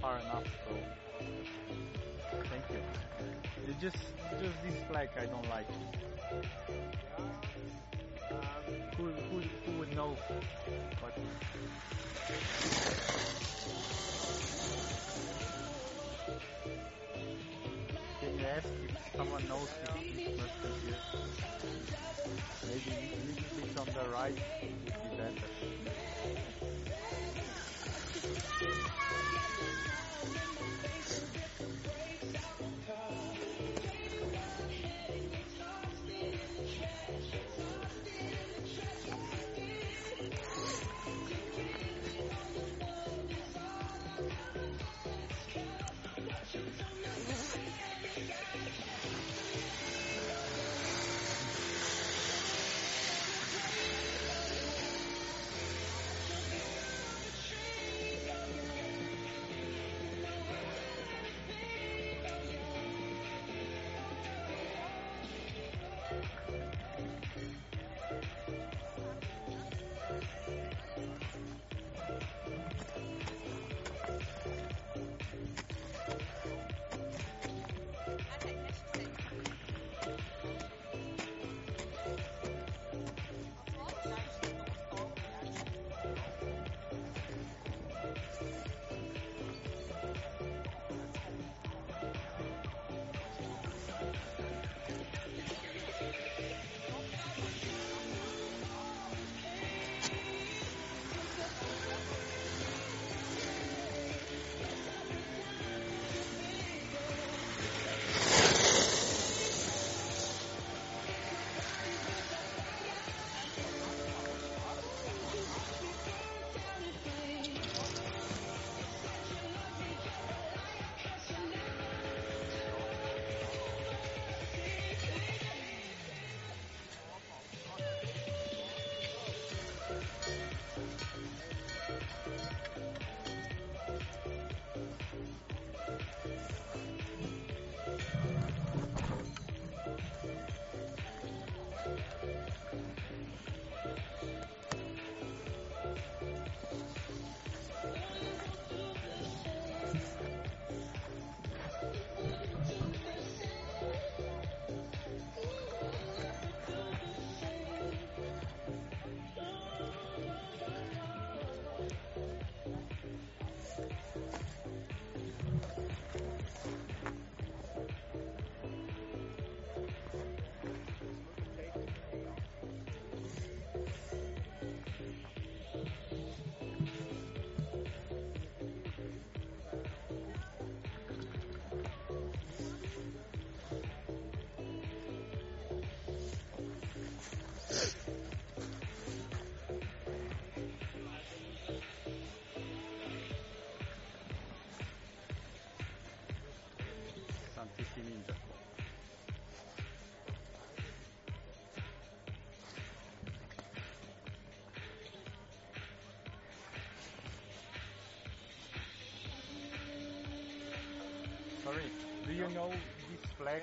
far enough, so thank you. It's just, just this flag I don't like. Who, who, who would know But Can you ask if someone knows if it's mustard here? Maybe a little bit on the right Ninja. Sorry, do you know this flag?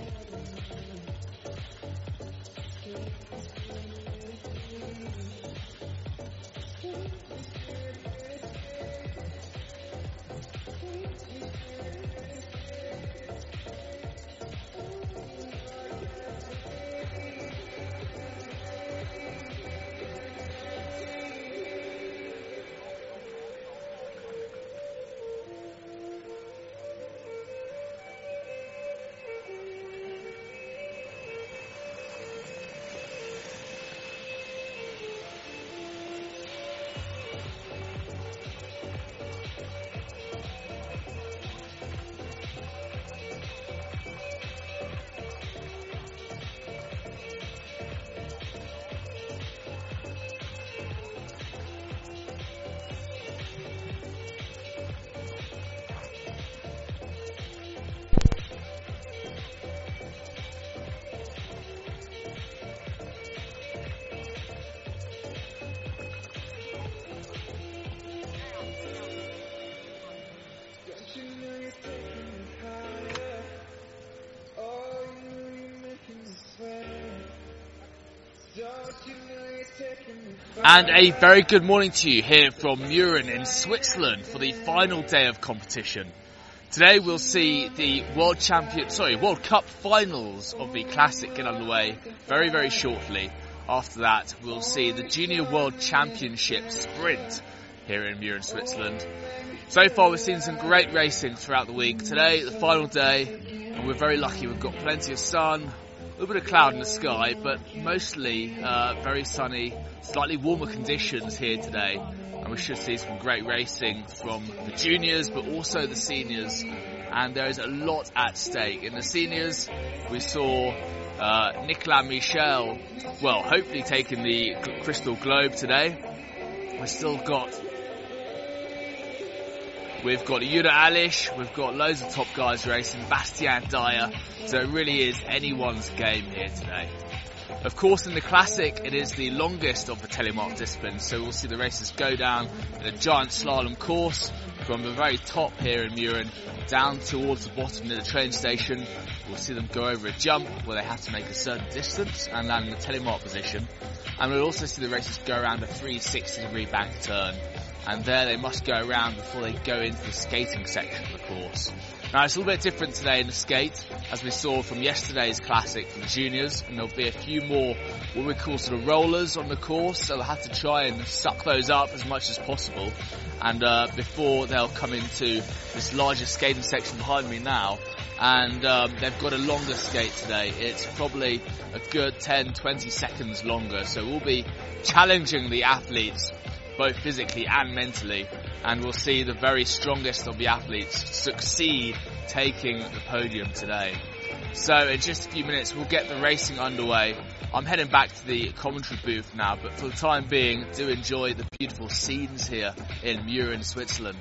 Yeah. And a very good morning to you here from Mürren in Switzerland for the final day of competition. Today we'll see the World Champion, sorry, World Cup finals of the Classic get underway very, very shortly. After that, we'll see the Junior World Championship Sprint here in Mürren, Switzerland. So far, we've seen some great racing throughout the week. Today, the final day, and we're very lucky. We've got plenty of sun, little bit of cloud in the sky, but mostly uh, very sunny, slightly warmer conditions here today. And we should see some great racing from the juniors, but also the seniors. And there is a lot at stake. In the seniors, we saw uh, Nicolas Michel, well, hopefully taking the Crystal Globe today. We've still got We've got Yura Alish, we've got loads of top guys racing, Bastien Dayer, so it really is anyone's game here today. Of course, in the Classic, it is the longest of the telemark disciplines, so we'll see the races go down in a giant slalom course from the very top here in Mürren down towards the bottom near the train station. We'll see them go over a jump where they have to make a certain distance and land in the telemark position. And we'll also see the racers go around a 360 degree bank turn and there they must go around before they go into the skating section of the course. Now it's a little bit different today in the skate, as we saw from yesterday's classic for the juniors, and there'll be a few more what we call sort of rollers on the course, so they'll have to try and suck those up as much as possible, and uh, before they'll come into this larger skating section behind me now, and um, they've got a longer skate today. It's probably a good 10, 20 seconds longer, so we'll be challenging the athletes both physically and mentally. And we'll see the very strongest of the athletes succeed taking the podium today. So in just a few minutes, we'll get the racing underway. I'm heading back to the commentary booth now, but for the time being, do enjoy the beautiful scenes here in Mürren, Switzerland.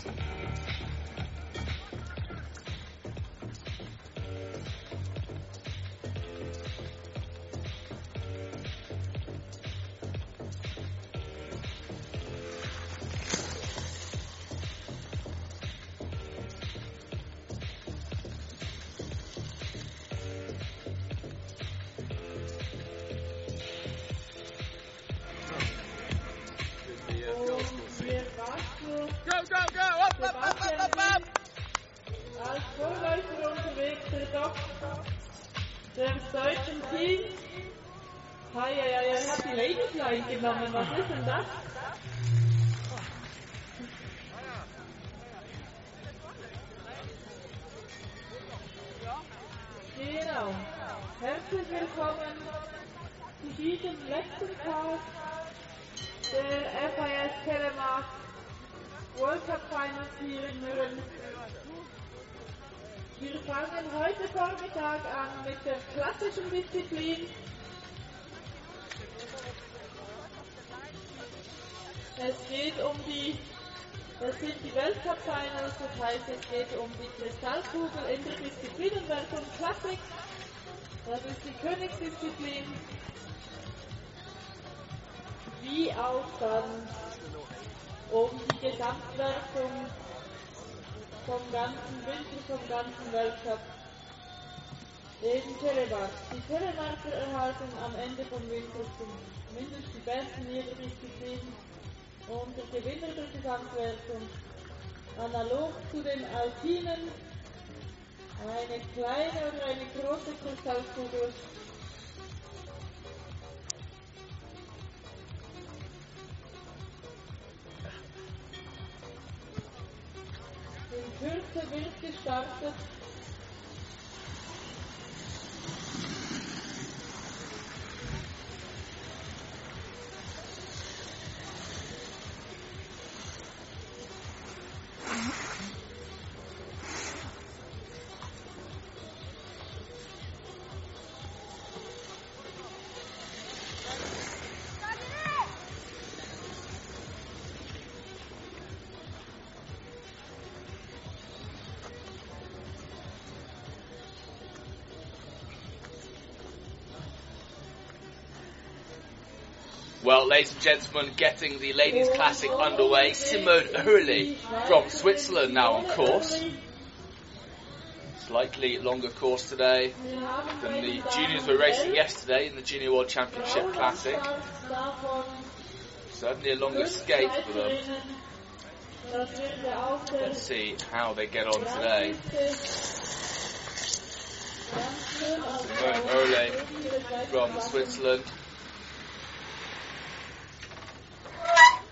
Kristallkugel in der Disziplinenwertung Klassik. Das ist die Königsdisziplin. Wie auch dann um die Gesamtwertung vom ganzen Winter, vom ganzen Weltcup in Telemark. Die Telemarker erhalten am Ende vom Winter zumindest die Besten ihrer Disziplin und der Gewinner der Gesamtwertung. Analog zu den Alpinen eine kleine oder eine große Kristallkugel. In Kürze wird gestartet. Well, ladies and gentlemen, getting the Ladies Classic underway. Simone Hurley from Switzerland now on course. Slightly longer course today than the juniors were racing yesterday in the Junior World Championship Classic. Certainly a longer skate for them. Let's see how they get on today. Simone Hurley from Switzerland.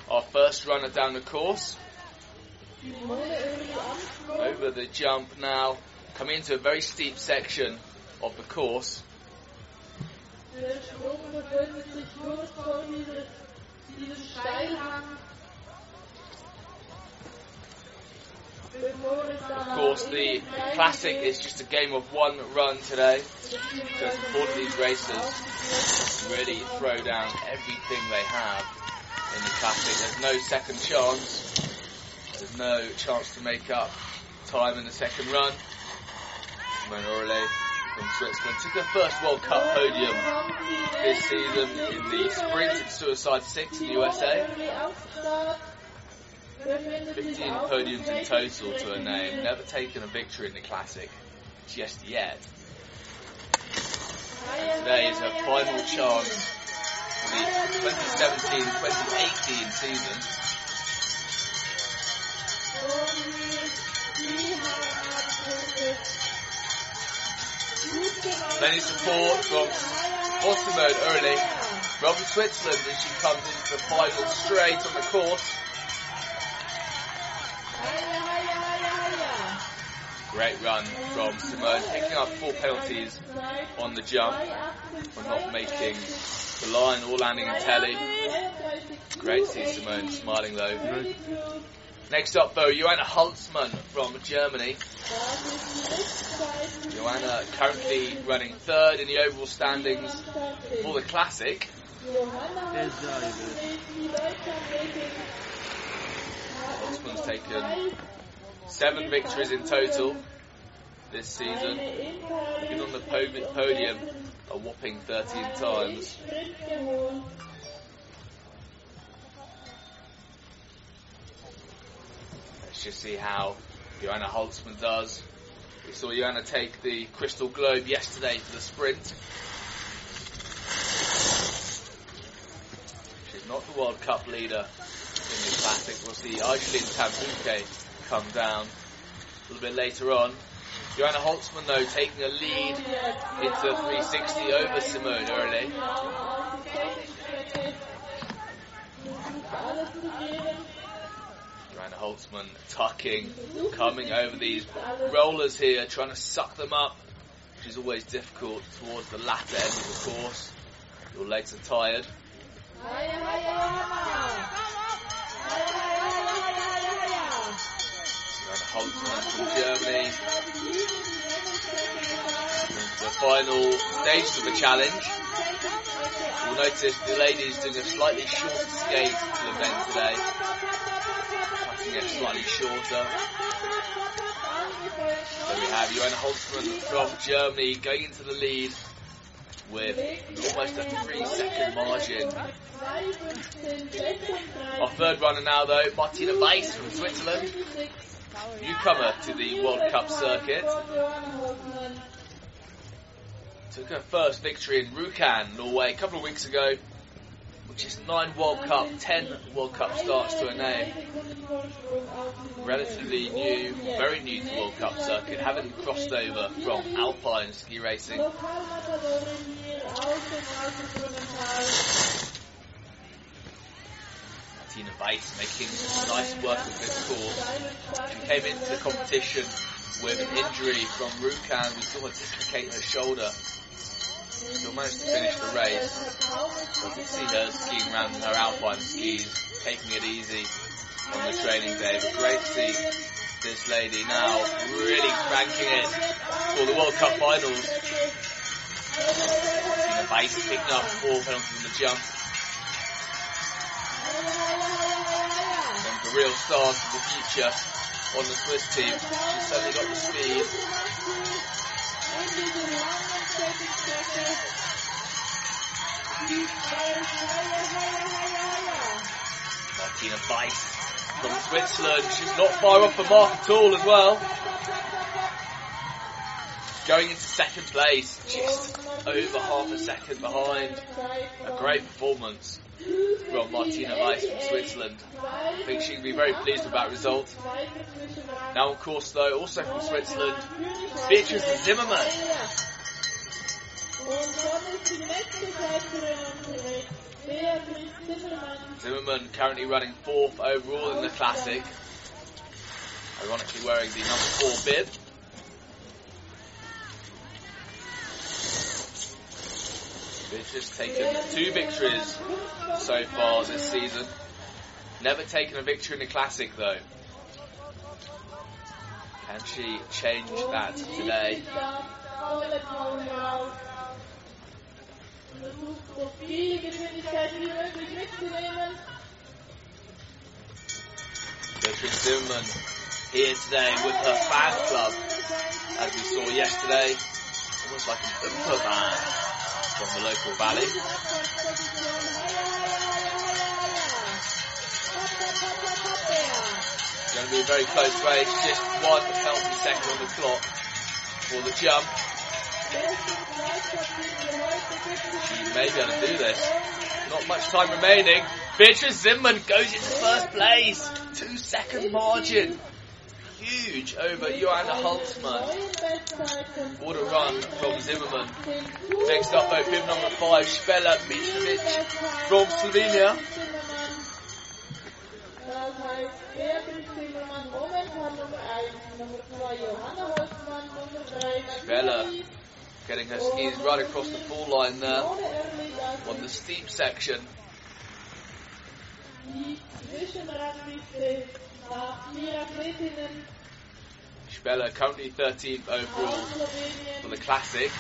Our runner down the course. Over the jump now. Coming into a very steep section of the course. Of course, the classic is just a game of one run today. beziehungsweise Just important these racers really throw down everything they have in the classic. There's no second chance. There's no chance to make up time in the second run. Simone from Switzerland took her first World Cup podium this season in the sprint at Suicide 6 in the USA. 15 podiums in total to her name. Never taken a victory in the classic just yet. Today is her final chance for the 2017-2018 season. Many support from Ottomon early from Switzerland as she comes into the final straight on the course. Great run from Simone, picking up four penalties on the jump for not making the line or landing in telly. Great to see Simone smiling though. Next up though, Joanna Holzmann from Germany. Joanna currently running third in the overall standings for the Classic. Holzmann's taken seven victories in total this season. Been on the podium a whopping 13 times. Let's just see how Joanna Holzmann does. We saw Joanna take the Crystal Globe yesterday for the sprint. She's not the World Cup leader in the Classic. We'll see Tan-Bouquet come down a little bit later on. Joanna Holzmann, though, taking a lead into 360 over Simone early. Joanna Holzmann tucking, coming over these rollers here, trying to suck them up, which is always difficult towards the latter end of the course. Your legs are tired. Joanna Holzmann from Germany. The final stages of the challenge. You'll notice the ladies doing a slightly shorter skate to the men today. Cutting it slightly shorter. So we have Joanna Holzmann from Germany going into the lead with almost a three second margin. Our third runner now though, Martina Weiss from Switzerland, newcomer to the World Cup circuit. Took her first victory in Rjukan, Norway, a couple of weeks ago, which is nine World Cup, ten World Cup starts to her name. Relatively new, very new to World Cup circuit, having crossed over from Alpine ski racing. Martina Weiss making nice work of this course. And came into the competition with an injury from Rjukan. We saw her dislocate her shoulder. Still managed to finish the race. So can see her skiing around in her alpine skis, taking it easy on the training day. But great to see this lady now really cranking it for the World Cup finals. Martina Weiss picking up four penalties from the jump. Of the real stars of the future on the Swiss team. She's certainly got the speed. Martina Weiss from Switzerland. She's not far off the mark at all as well. Going into second place, just over half a second behind. A great performance from Martina Weiss from Switzerland. I think she can be very pleased with that result. Now, of course, though, also from Switzerland. Beatrice Zimmermann. Zimmermann currently running fourth overall in the Classic. Ironically wearing the number four bib. Beatrice taken two victories so far this season. Never taken a victory in the Classic though. Can she change that today? Beatrice Zimmermann here today with her fan club, as we saw yesterday. Almost like a bumper band from the local valley. Going to be a very close race, just one penalty second on the clock for the jump. She may be able to do this. Not much time remaining. Beatrice Zimmermann goes into first place. Two second margin. Huge over Joanna Holzmann. What a run from Zimmermann. Next up though, bib number five, Spela Mitrovic from Slovenia. Das heißt, Beatrice Zimmermann momentan Nummer 1, Nummer 2 Johanna Holzmann, Nummer 3 Bella. Nathalie Getting her skis right across the full line there on the steep section. Spela currently 13th overall for the classic.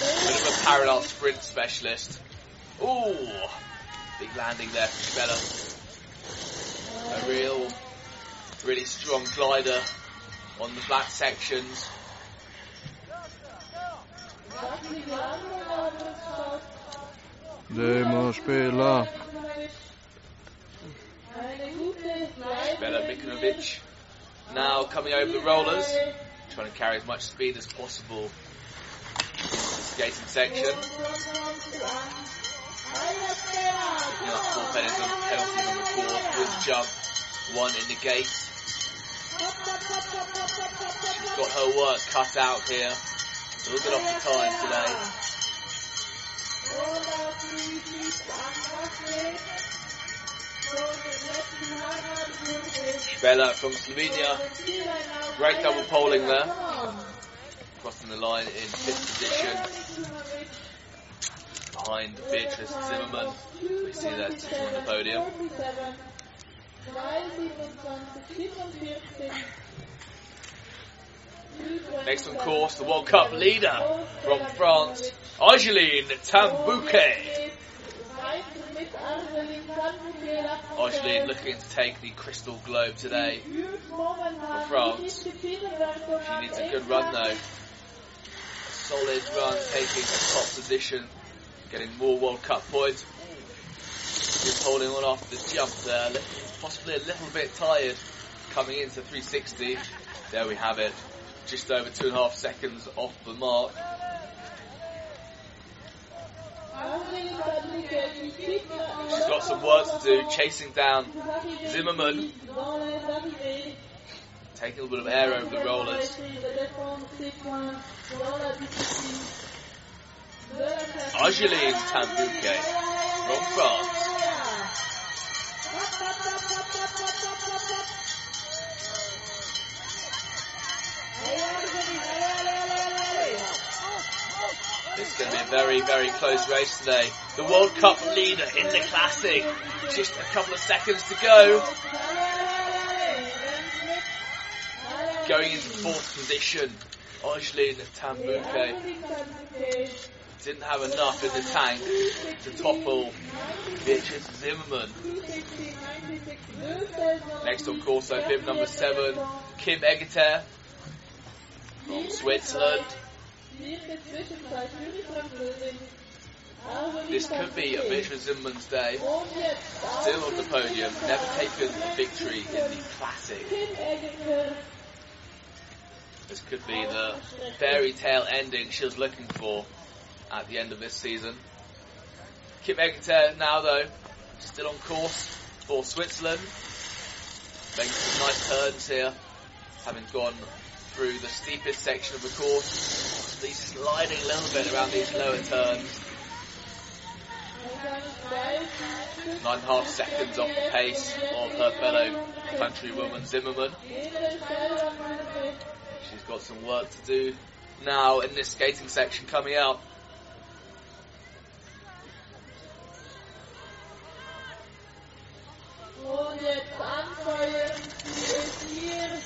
Bit of a parallel sprint specialist. Ooh, big landing there from Spela. A real, really strong glider on the flat sections. Sagt sie die anderen, aber es schaut Demo spela. eine gute Bella Leistung. Now coming over the rollers, trying to carry as much speed as possible skating section. Up four penalties, penalties on the with the jump, one in the gate. She's got her work cut out here. A little bit off the time today. Bella from Slovenia, great double polling there. Crossing the line in fifth position. behind Beatrice Zimmermann. We see that on the podium. Next on course, the World Cup leader from France, Angeline Tan-Bouquet. Angeline looking to take the Crystal Globe today for France. She needs a good run though. A solid run, taking a top position, getting more World Cup points. Just holding on after the jump there, possibly a little bit tired coming into 360. There we have it, just over two and a half seconds off the mark. She's got some work to do, chasing down Zimmermann, taking a little bit of air over the rollers. Angeline Tan-Bouquet from France. It's going to be a very, very close race today. The World Cup leader in the Classic. Just a couple of seconds to go. Going into fourth position. Angeline Tan-Bouquet didn't have enough in the tank to topple Beatrice Zimmermann. Next on course, though, bib number seven, Kim Egeter from Switzerland. This could be a Beatrice Zimmermann's day. Still on the podium, never taken victory in the Classic. This could be the fairy tale ending she was looking for at the end of this season. Kim Egeter now though, still on course for Switzerland. Making some nice turns here, having gone through the steepest section of the course. Possibly sliding a little bit around these lower turns. Nine and a half seconds off the pace of her fellow countrywoman Zimmermann. She's got some work to do now in this skating section coming up.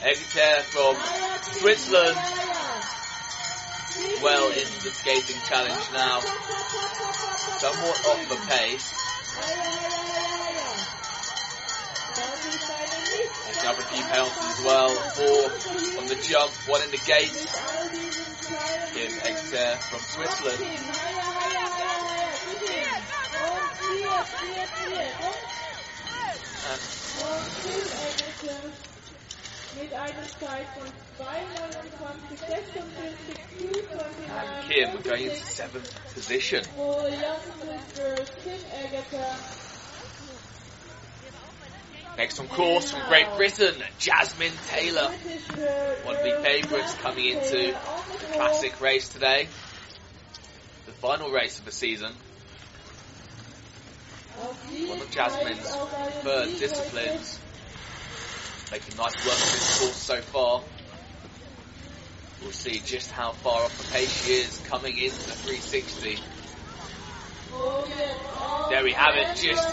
Egeter from Switzerland well into the skating challenge now. Somewhat off the pace. Picking up a few penalties as well. Four on the jump, one in the gate. Kim Egeter from Switzerland. And Mit einer Zeit von 2,29,56 And Kim going into seventh position. For youngster Kim Egeter. Next on course from Great Britain, Jasmine Taylor. One of the favourites coming into the classic race today. The final race of the season. One of Jasmine's preferred disciplines. Making nice work of this course so far. We'll see just how far off the pace she is coming into the 360. There we have it, just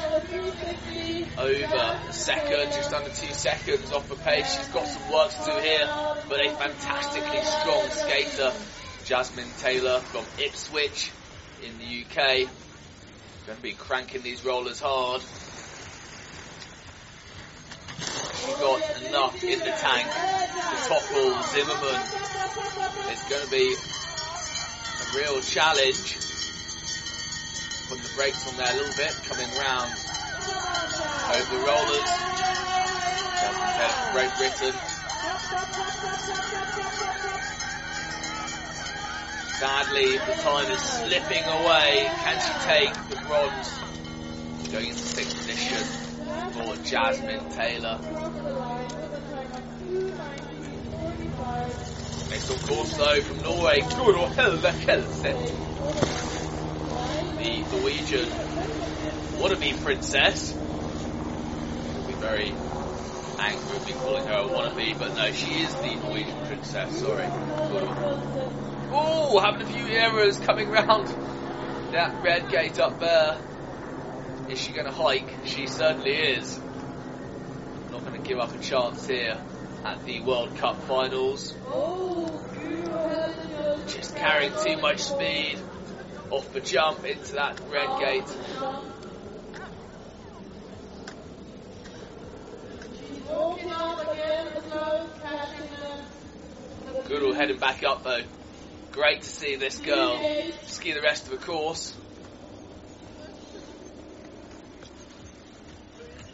over a second, just under two seconds off the pace. She's got some work to do here, but a fantastically strong skater, Jasmine Taylor from Ipswich in the UK. Going to be cranking these rollers hard. She got enough in the tank to topple Zimmermann. It's going to be a real challenge. Putting the brakes on there a little bit, coming round over the rollers. Jasmine Great Britain. Sadly, the time is slipping away. Can she take the bronze? Going into sixth position for Jasmine Taylor. Next on course though from Norway, Guro Helve Kelseth. The Norwegian wannabe princess. Will be very angry me calling her a wannabe, but no, she is the Norwegian princess, sorry. Oh, having a few errors coming round that red gate up there, is she going to hike? She certainly is. Not going to give up a chance here at the World Cup finals. Just carrying too much speed off the jump into that red gate. Guro heading back up though. Great to see this girl ski the rest of the course.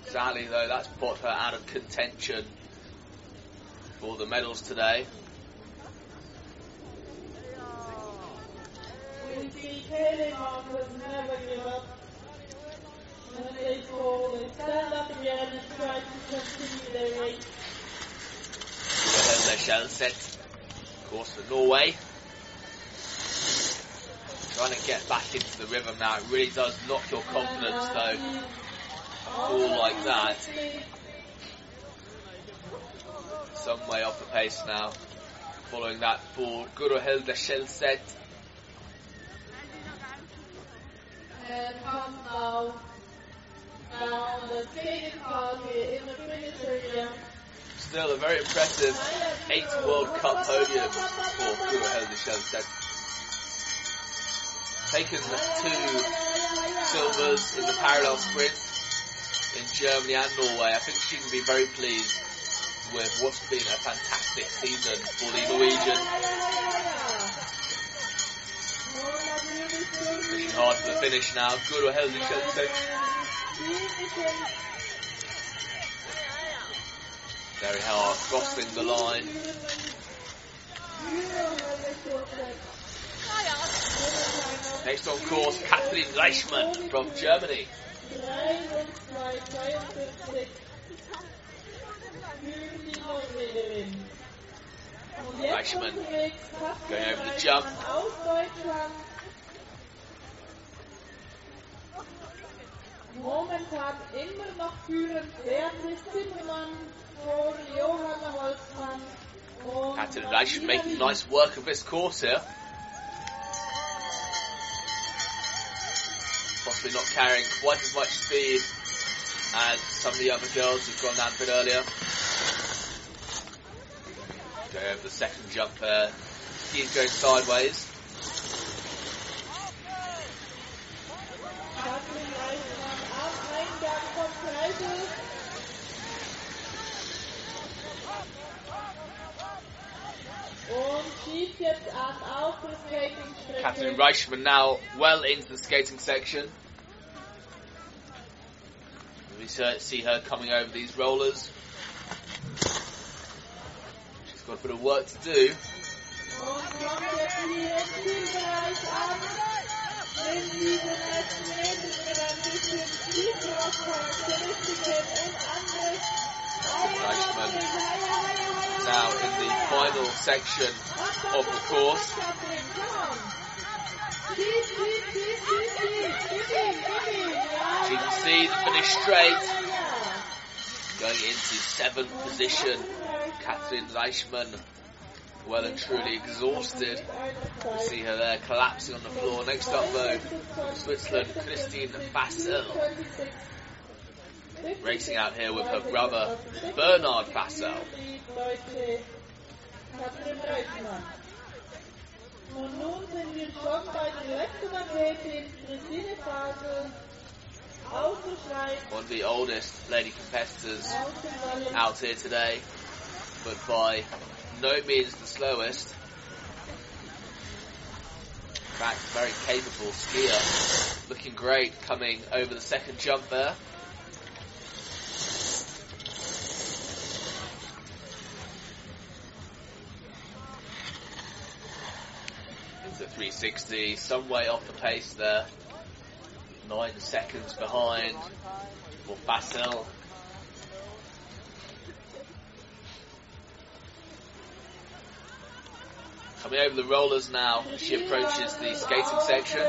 Sadly though, that's put her out of contention for the medals today. We see telemarketers never give up. When they fall, they stand up again and try to continue their race. Guro shell set. Of course for Norway. Trying to get back into the rhythm now. It really does knock your confidence though. Fall like that. Some way off the pace now. Following that for Guro Hilda Schellset. And comes now down the skating park in the finish area. Still a very impressive eight World Cup podiums for Guro Hilda Schellset. Taken two silvers in the parallel sprint in Germany and Norway. I think she can be very pleased with what's been a fantastic season for the Norwegian. Pushing hard for the finish now. Guro Hilda Schellset. Very hard, crossing the line. Next on course, Kathleen Reichmann from Germany. 3 und 2, 52. Für die Norwegerin. Und jetzt Reichmann going over the jump. Momentan immer noch führend Beatrice Zimmermann vor Johanna Holzmann. Reichmann making nice work of this course here. Possibly not carrying quite as much speed as some of the other girls who've gone down a bit earlier. Go over the second jump there. He's going sideways. Katrin Reichmann am Eingang vom Kreisel. Und schiebt jetzt an auf der Skatingstrecke. Kathleen Reichmann now well into the skating section. See her coming over these rollers. She's got a bit of work to do. Now in the final section of the course. She can see the finish straight. Going into seventh position. Kathleen Reichmann well and truly exhausted. You see her there collapsing on the floor. Next up though, Switzerland, Christine Fassel. Racing out here with her brother, Bernard Fassel. Und nun sind wir schon bei der Christine One of the oldest lady competitors out here today, but by no means the slowest. In fact, very capable skier. Looking great coming over the second jump there. 360, some way off the pace there. Nine seconds behind for Fassel. Coming over the rollers now as she approaches the skating section.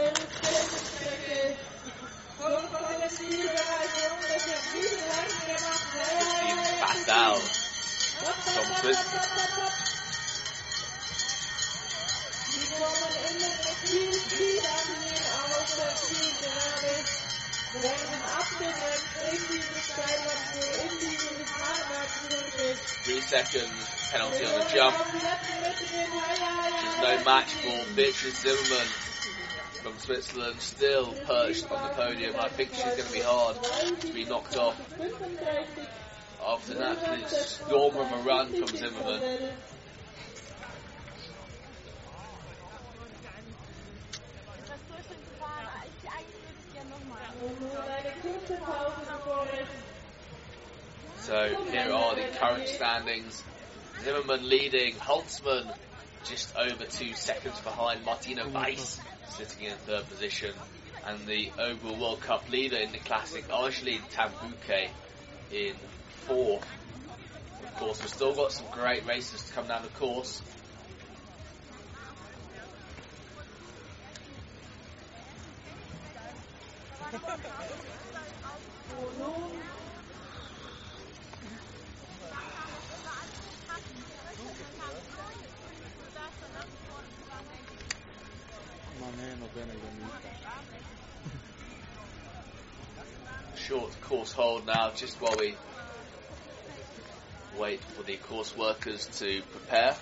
Christine. Three seconds penalty on the jump. Is no match for Beatrice Zimmermann from Switzerland, still perched on the podium. I think she's going to be hard to be knocked off after an absolute storm of a run from Zimmermann. So here are the current standings. Zimmermann leading, Holzmann just over two seconds behind, Martina Weiss sitting in third position, and the overall World Cup leader in the classic, Argeline Tan-Bouquet, in fourth. Of course, we've still got some great races to come down the course. Short course hold now, just while we wait for the course workers to prepare.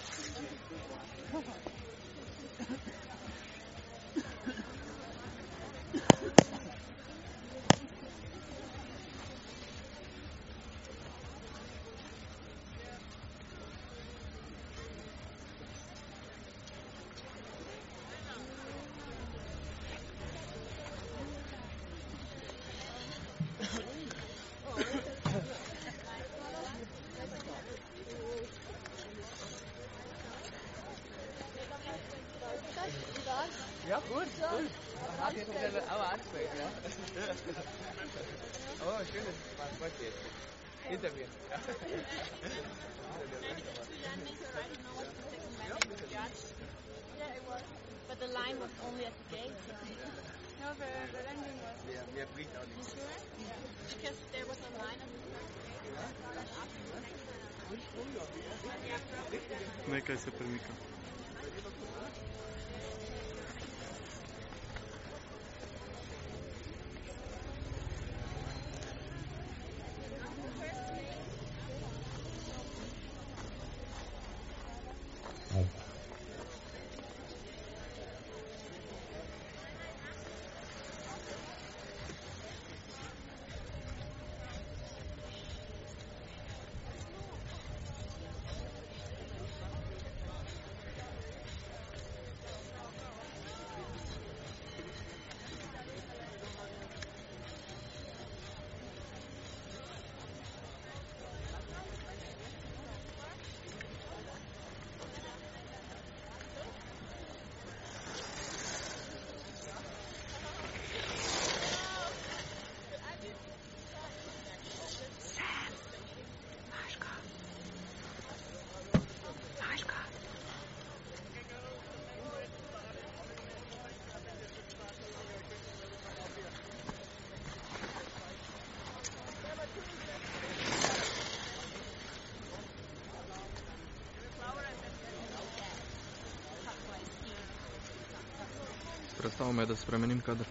prestao me da spremenim kadar.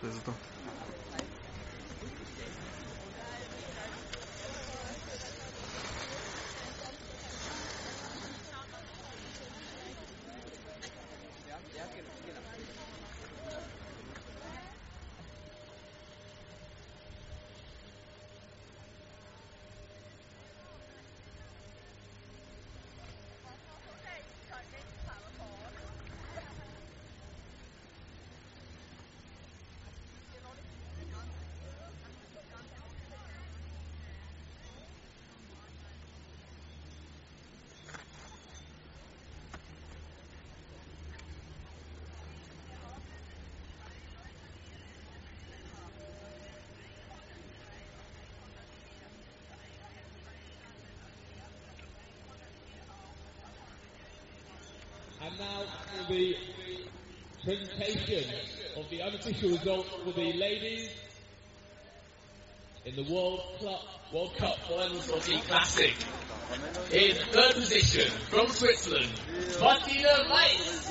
Sve za to. the presentation of the unofficial results for the ladies in the World Cup, World Cup Finals of the Classic. In third position from Switzerland, Martina Weiss.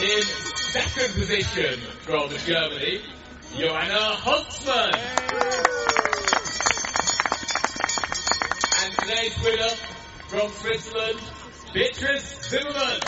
In second position from Germany, Johanna Holzmann. Today's winner from Switzerland, Beatrice Zimmermann.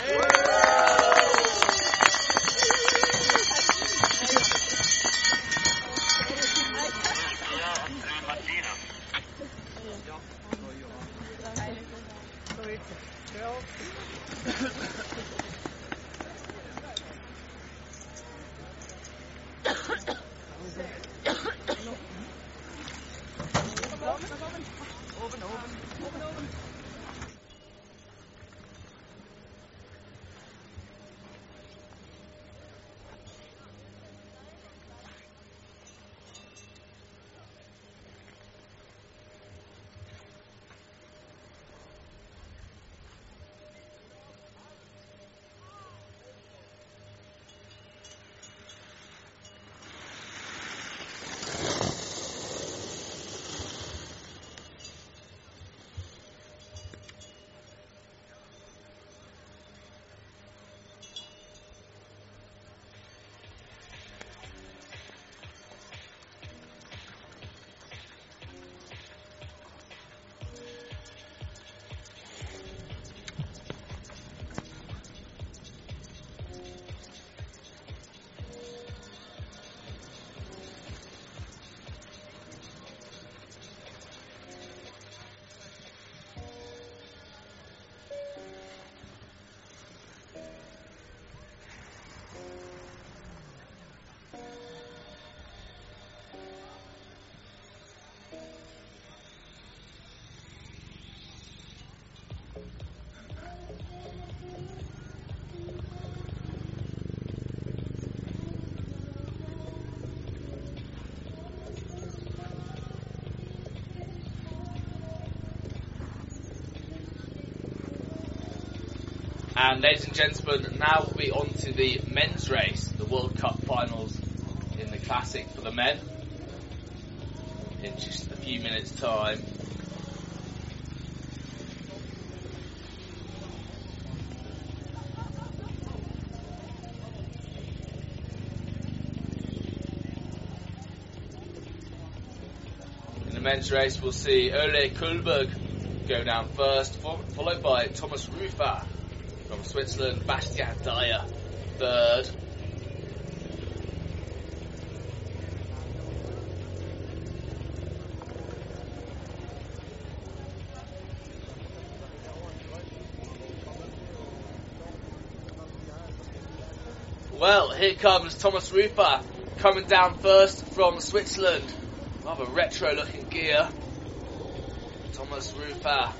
And ladies and gentlemen, now we'll be on to the men's race, the World Cup finals in the Classic for the men. In just a few minutes' time. In the men's race, we'll see Ole Kulberg go down first, followed by Thomas from Switzerland, Bastian Dyer third. Well, here comes Thomas Rufer coming down first from Switzerland. Rather retro looking gear. Thomas Rufer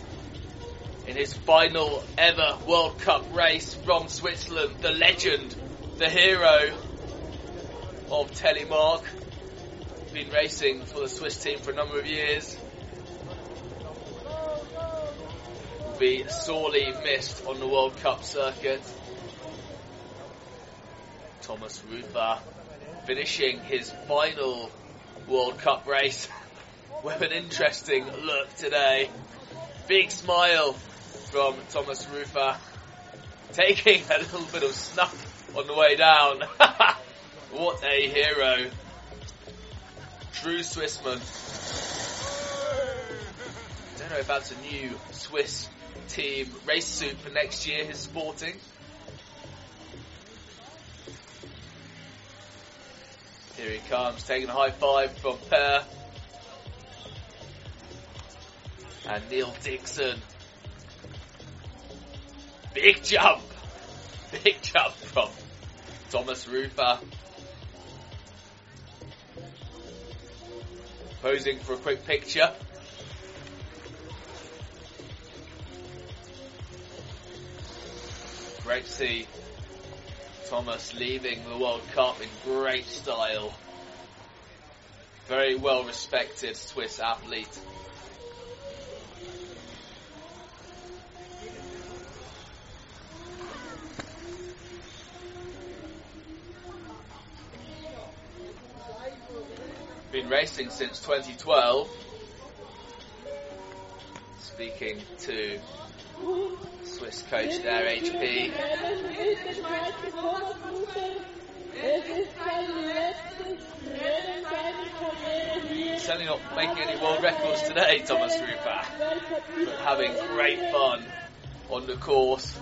in his final ever World Cup race from Switzerland, the legend, the hero of Telemark. Been racing for the Swiss team for a number of years. Will be sorely missed on the World Cup circuit. Thomas Rufer finishing his final World Cup race with an interesting look today. Big smile from Thomas Rufer, taking a little bit of snuff on the way down. what a hero. True Swissman. Don't know if that's a new Swiss team race suit for next year he's sporting. Here he comes, taking a high five from Per. And Neil Dixon. Big jump! Big jump from Thomas Rufer. Posing for a quick picture. Great to see Thomas leaving the World Cup in great style. Very well respected Swiss athlete. Been racing since 2012. Speaking to Swiss coach there, HP. Certainly not making any world records today, Thomas Rufer. But having great fun on the course.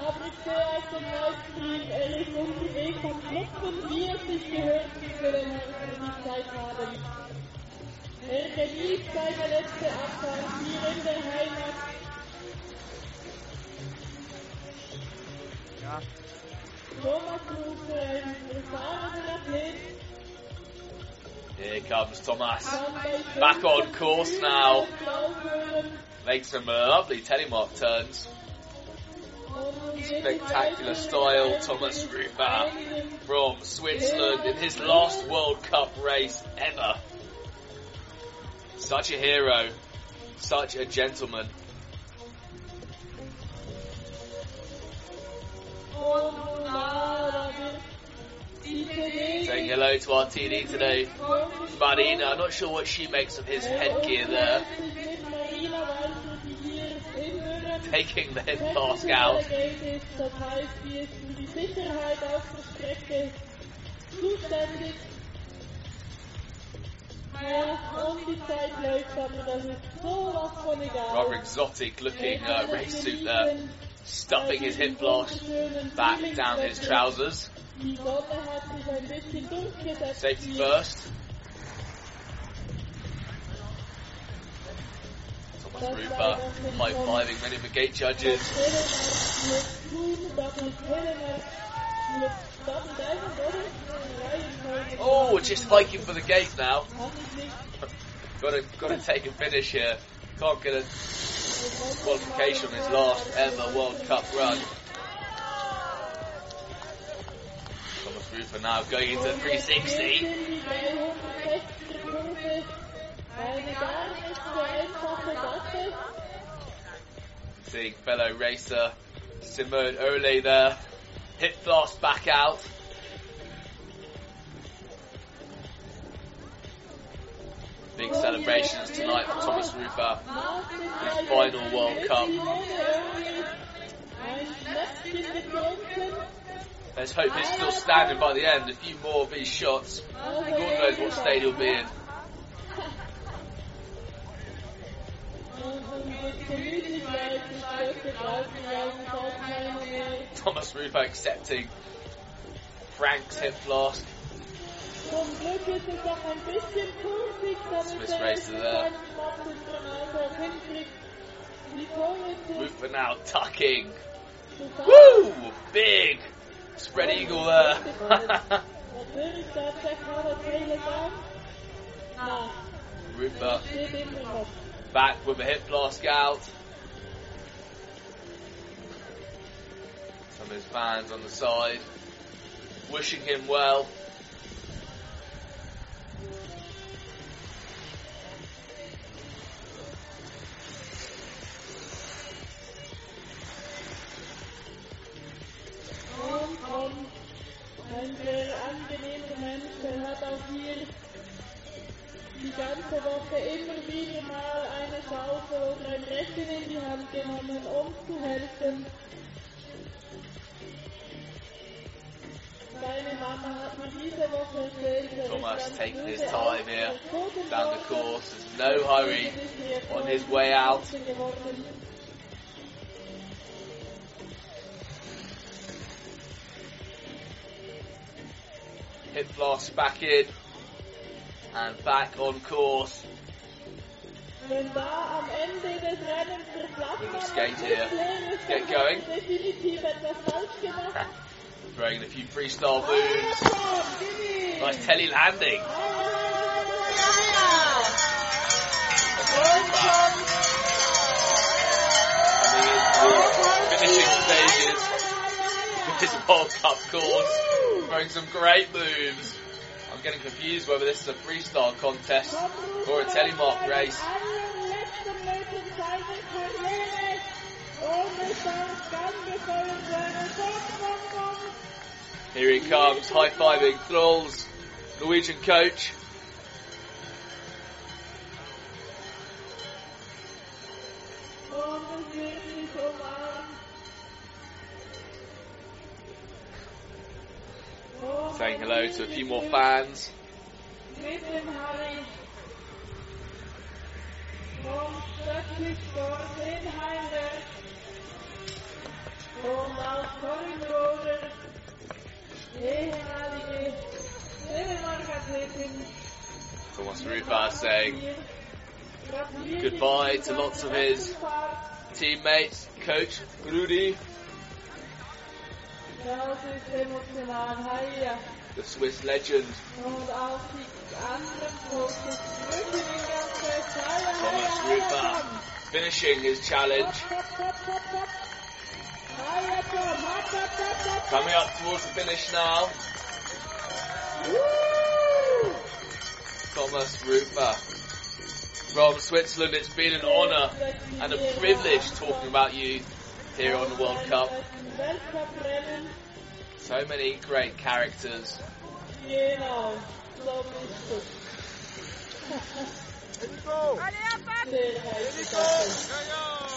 Eine Überraschung kommt aus dem Neustrieb, er ist unterwegs am Klopfen, wie es sich gehört, für den die Zeit haben. Er genießt seine letzte Abfahrt hier in der Heimat. Ja, Thomas Rufer, ein erfahrener Athlet, Here comes Thomas. Back on course now. aufhören. Makes some lovely telemark turns. Spectacular style, Thomas Rufer from Switzerland in his last World Cup race ever. Such a hero, such a gentleman. Saying hello to our TD today. Marina, I'm not sure what she makes of his headgear there. mit Marina Walter, die hier in Nürnberg Taking the hip mask out. Technik ist, das heißt, die ist für die Sicherheit auf der Strecke zuständig. Ja, und die Zeit läuft, aber das ist sowas von egal. Rather exotic looking uh, race suit there. Stuffing his hip flask back down his trousers. Die Sonne hat sich ein bisschen durchgesetzt. Safety first. Rufer high fiving many of the gate judges. Helena wird tun, das ist Helena mit Double Diamond, oder? Reihenfolge. Oh, just hiking for the gate now. Kann ich nicht. Got to got to take a finish here. Can't get a qualification on his last ever World Cup run. Thomas Rufer now going into 360. Die 360er Kurve. Eine gar nicht so einfache Sache. Seeing fellow racer Simone Ole there. Hit flask back out. Big celebrations tonight for Thomas Rufer. His final World Cup. Let's hope he's still standing by the end. A few more of these shots. God knows what state he'll be in. Thomas Rufer accepting Frank's hip flask. Swiss Racer there. Rufer now tucking. Woo! Big spread eagle there. Natürlich back with a hip flask out. Some of his fans on the side wishing him well. Hat auch die ganze Woche immer wieder mal eine Schaufel oder ein Rechen in die Hand genommen, um zu helfen. Seine Mama hat mir diese Woche erzählt, ist Thomas taking his time here down the course. There's no hurry on his way out. Hip flask back in and back on course. Plattmann Little skate here. Get going. Throwing a few freestyle moves. Nice telly landing. Finishing stages of this World Cup course. Throwing some great moves. I'm getting confused whether this is a freestyle contest or a telemark race. Here he comes, high fiving Thrall's Norwegian coach. Oh, Saying hello to a few more fans. Thomas Rufer saying goodbye to lots of his teammates, coach Rudi, the Swiss legend. Und auch die anderen Coaches drücken ihn ganz fest. Heia, Thomas heia, Rufer heia, Tom. finishing his challenge. Coming up towards the finish now, Woo! Thomas Rufer. From Switzerland, it's been an honour and a privilege talking about you here on the World Cup. So many great characters.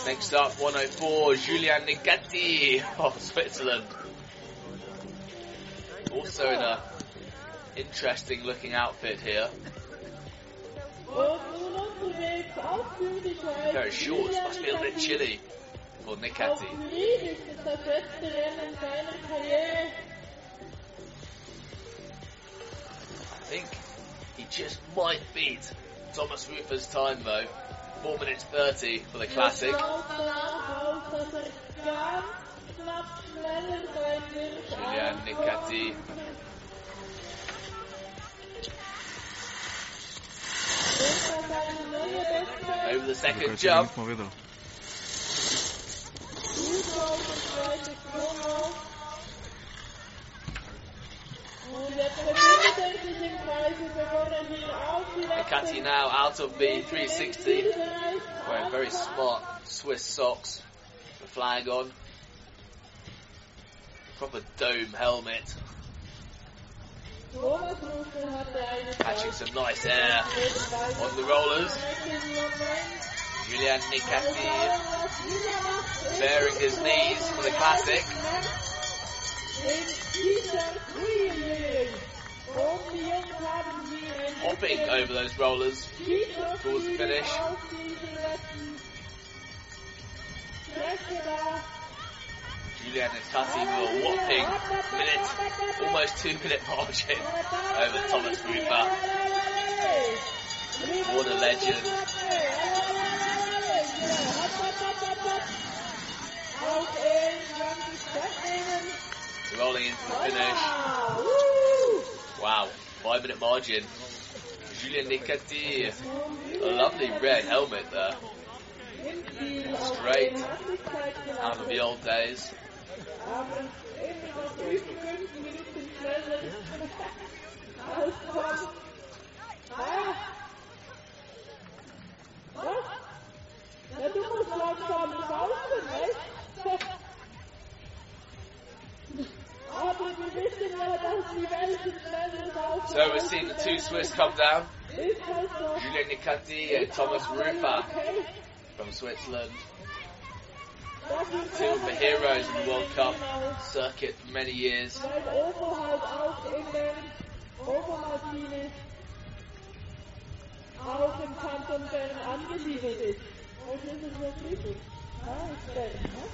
Next up, 104, Julian Nicati of Switzerland. Also in a interesting looking outfit here. Very short, must be a bit chilly for Auf Nicati. Turin ist es das letzte Rennen seiner Karriere. I think he just might beat Thomas Rufer's time though. 4 minutes 30 for the classic. Es schaut danach aus, dass ganz knapp schneller sein wird. Julian als Nicati. Ist das eine neue Bestzeit? Over the second jump. Auf die Nicati now out of the 360. Wearing very smart Swiss socks. The flag on. Proper dome helmet. Catching some nice air on the rollers. Julian Nicati bearing his knees for the classic. Hopping over those rollers towards the finish. Julian Nicati with a whopping minute, almost two minute margin over Thomas Rufer. What a legend. Rolling into the finish. Wow, five minute margin. Julian Nicati, a lovely red helmet there. Straight out of the old days. Aber immer noch über fünf Minuten schneller als Tom. Ah! Was? Ja, du musst langsam laufen, weißt Aber wir wissen ja, dass die Welten schneller laufen. So we're seeing the two Swiss come down. Julian Nicati and Thomas Rufer from Switzerland. Two of the heroes in the World Cup circuit for many years. Weil Ovo halt auch in den Ovo-Maschine auch im Kanton Bern angesiedelt ist. Und das ist so friedlich. Ah, ist Bern, ne?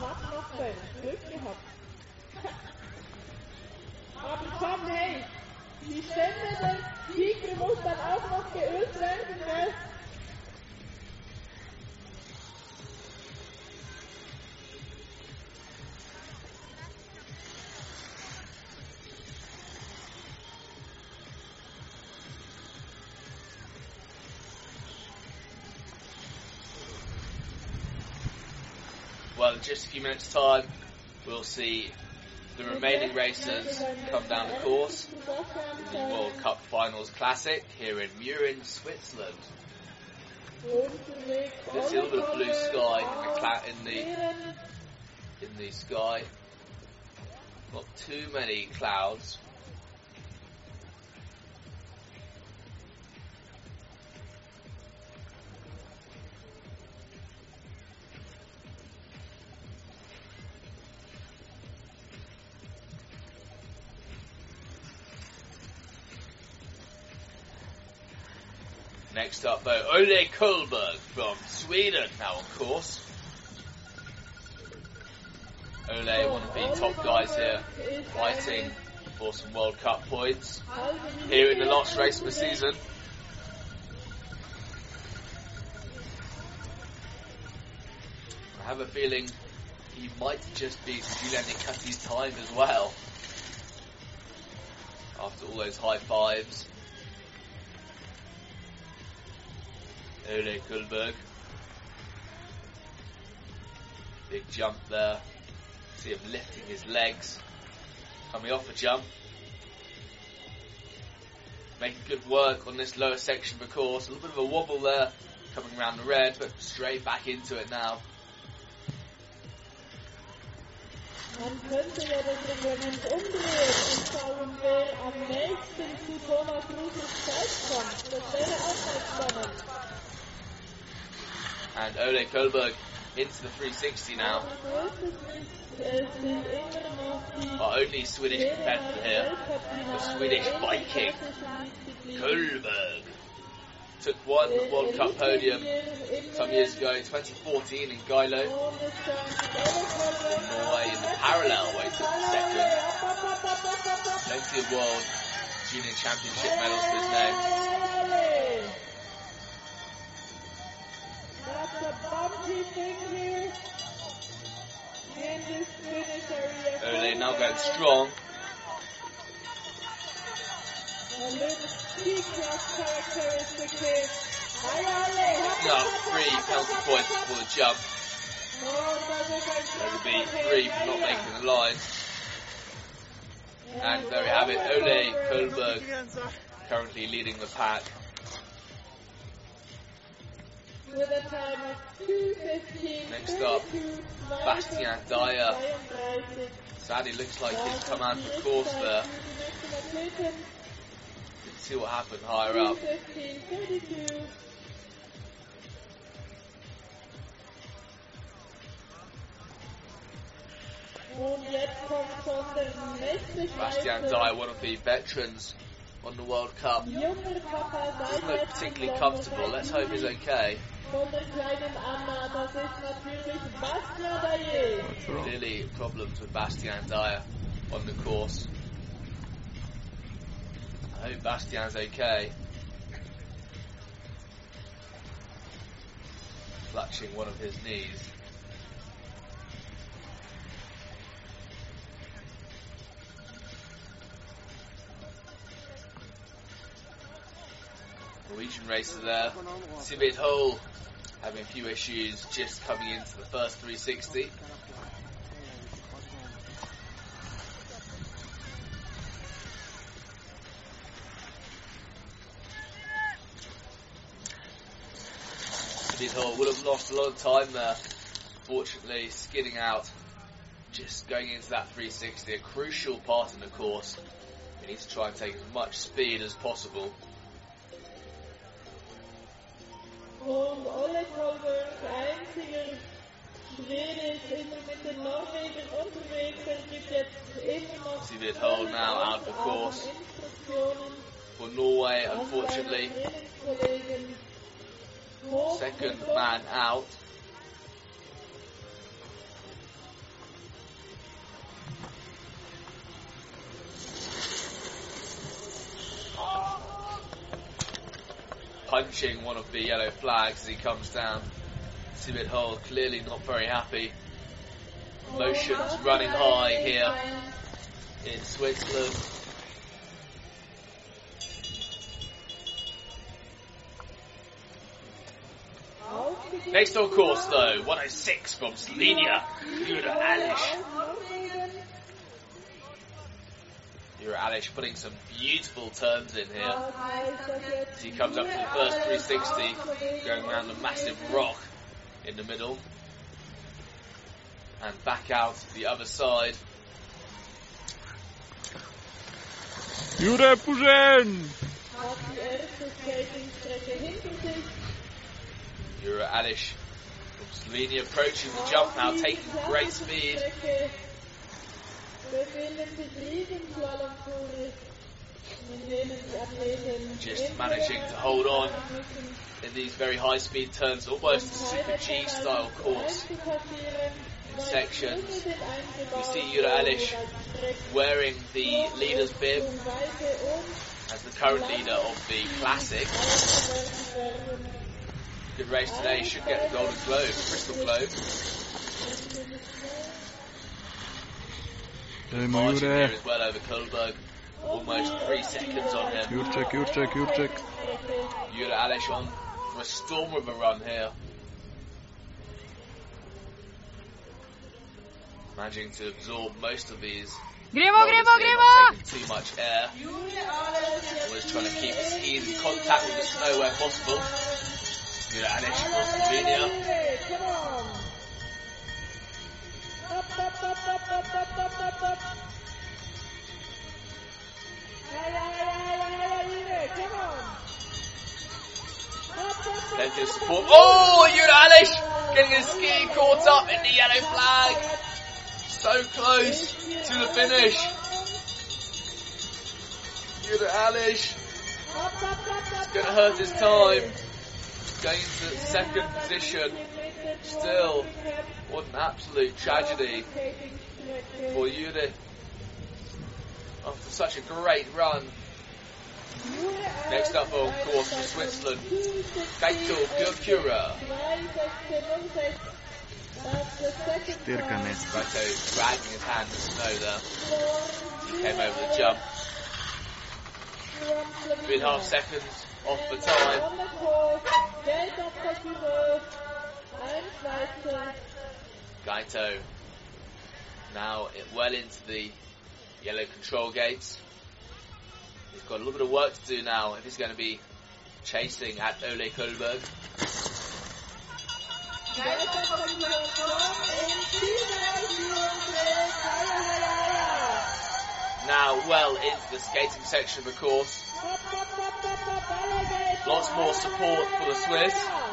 Hat noch Bern. Glück gehabt. Aber komm, hey, die Stämme der Tiger muss dann auch noch geölt werden, gell? Just a few minutes' time, we'll see the remaining racers come down the course the World Cup Finals Classic here in Mürren, Switzerland. A little bit of blue sky in the in the in the sky. Not too many clouds. Next up, though, Ole Kolberg from Sweden now, of course. Ole, one of the top guys here, fighting for some World Cup points here in the last race of the season. I have a feeling he might just be Julian Nicati's time as well. After all those high fives. Ole Kulberg. Big jump there. See him lifting his legs. Coming off a jump. Making good work on this lower section of the course. A little bit of a wobble there coming around the red, but straight back into it now. Man könnte ja umdrehen und schauen, wer am nächsten zu Thomas Ruses Zeit kommt. Das wäre auch mal spannend. And Ole Kohlberg into the 360 now. Our only Swedish competitor here, the Swedish Viking, Kohlberg. Took one World Cup podium some years ago, 2014 in Geilo. Norway in the parallel way took second. Plenty of World Junior Championship medals to his name. Ole now going strong. Now three penalty points for the jump. Will be three for not making the line. And there we have it, Ole Kohlberg currently leading the pack. With a time of 2.15. Next up, Bastian Dayer. Sadly looks like he's come out of course there. Let's see what happened higher up. 2.15.32. Und jetzt kommt schon der nächste Bastian. Dayer, one of the veterans on the World Cup. Doesn't look particularly comfortable. Let's hope he's okay. Von der kleinen Anna, das ist natürlich Bastian Dayer. What's wrong? Clearly problems with Bastian Dayer on the course. I hope Bastian's okay. Clutching one of his knees. Norwegian racer there. Sivid Hole having a few issues just coming into the first 360. Sivid Hole would have lost a lot of time there. Fortunately, skidding out, just going into that 360, a crucial part in the course. We need to try and take as much speed as possible. Und Ole Kolberg, einziger Schwede, ist immer mit den Norwegern unterwegs. Er gibt jetzt immer noch Sie wird Hole now out of course. For Norway, unfortunately, seinen Trainingskollegen. Hoch second man out. Punching one of the yellow flags as he comes down. Sibit Hole clearly not very happy. Emotions running high here in Switzerland. Next on course though, 106 from Slovenia, Jure Alish. Norwegen. Jure Alish putting some beautiful turns in here. Das heißt, dass jetzt As he comes up to the first 360, going around the massive rock in the middle. And back out the other side. Jure pushen! hat die erste Skatingstrecke hinter sich. Alish from Slovenia approaching the jump now, taking great speed. Just managing to hold on in these very high speed turns, almost a super G style course in sections. we see Jure Alish wearing the leader's bib as the current leader of the Classic. Good race today, should get the Golden Globe, Crystal Globe. Dajmo Margin here Jure. as well over Kohlberg. Almost three seconds on him. Jurczek, Jurczek, Jurczek. Jure Alish on for a storm of a run here. Managing to absorb most of these. Grimo, rollers Grimo, Grimo! too much air. Always trying to keep his skis in contact with the snow where possible. Jure Alish for Slovenia. Then just pull. Oh, Yunalish getting his ski caught up in the yellow flag. So close to the finish. Yunalish it's going to hurt his time. Going into second position. Still, what an absolute tragedy for Jure. After oh, such a great run. Next up of course for Switzerland, Kaito Gyokura. Stirkanen. Kaito dragging his hand in the snow there. He came over the jump. Three and a half seconds off the time. Kaito now well into the yellow control gates. He's got a little bit of work to do now if he's going to be chasing at Ole Kohlberg. Now well into the skating section of the course. Lots more support for the Swiss.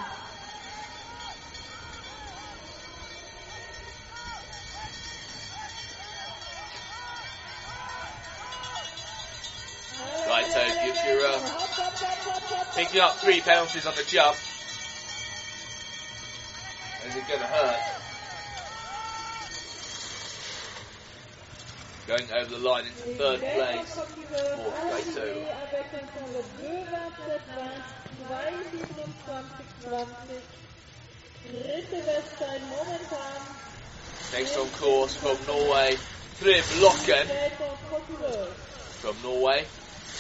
Kaito Gyokura uh, picking up three penalties on the jump. Is it going to hurt? Going over the line into third place. Oh, Next on course from Norway, Trym Locken from Norway.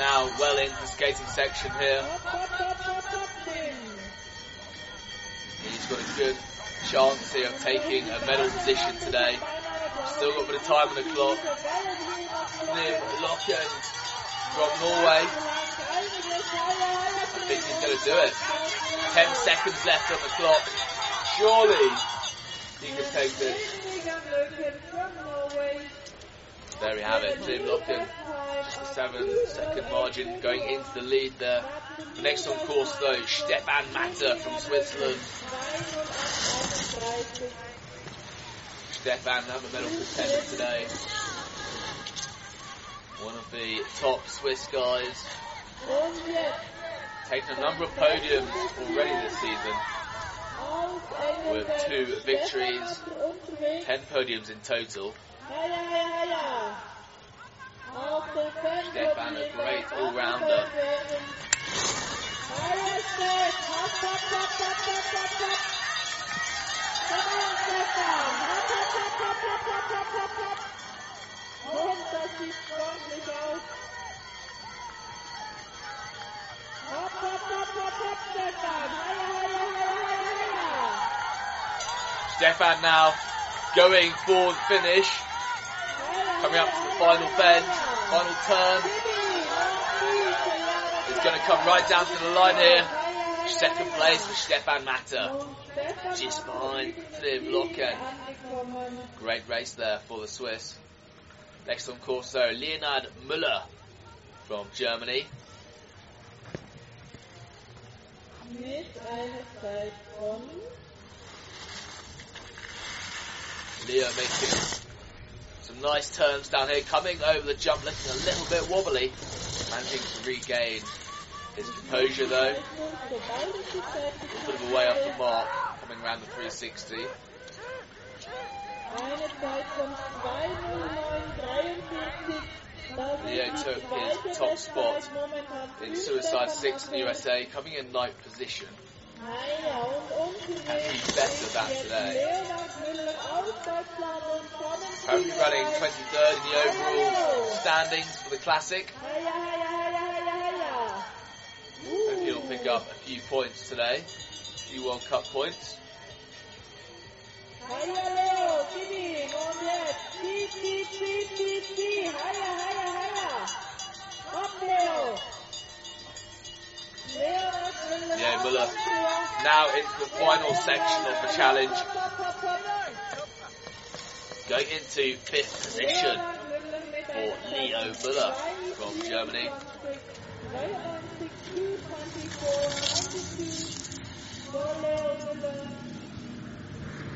now well in the skating section here. He's got a good chance here of taking a medal position today. Still got a bit of time on the clock. Nim Lokken from Norway. I think he's going to do it. 10 seconds left on the clock. Surely he can take this. There we have it. Nim Lokken 7, second margin going into the lead there. Next on course though, Stefan Matter from Switzerland. Stefan, another medal contender today. One of the top Swiss guys. Taken a number of podiums already this season with two victories, ten podiums in total. Stefan, a great all-rounder. Stefan now going for the finish. Coming up to the final bend, final turn. Is going to come right down to the line here. Second place for Stefan Matter. Just behind Philipp Locken. Great race there for the Swiss. Next on course though, Leonard Müller from Germany. Leo making some nice turns down here, coming over the jump, looking a little bit wobbly, managing to regain his composure though. A bit of a way off the mark, coming around the 360. Eine Zeit von 2.09.43. Das ist Leo took his top spot in Suicide 6 in the USA, coming in ninth position. Hij houdt ongeveer running 23rd in the overall standings for the Classic. Hope you'll pick up a few points today, a few World Cup points. Up yeah, Muller. Now it's the final section of the challenge. Going into fifth position for Leo Muller from Germany.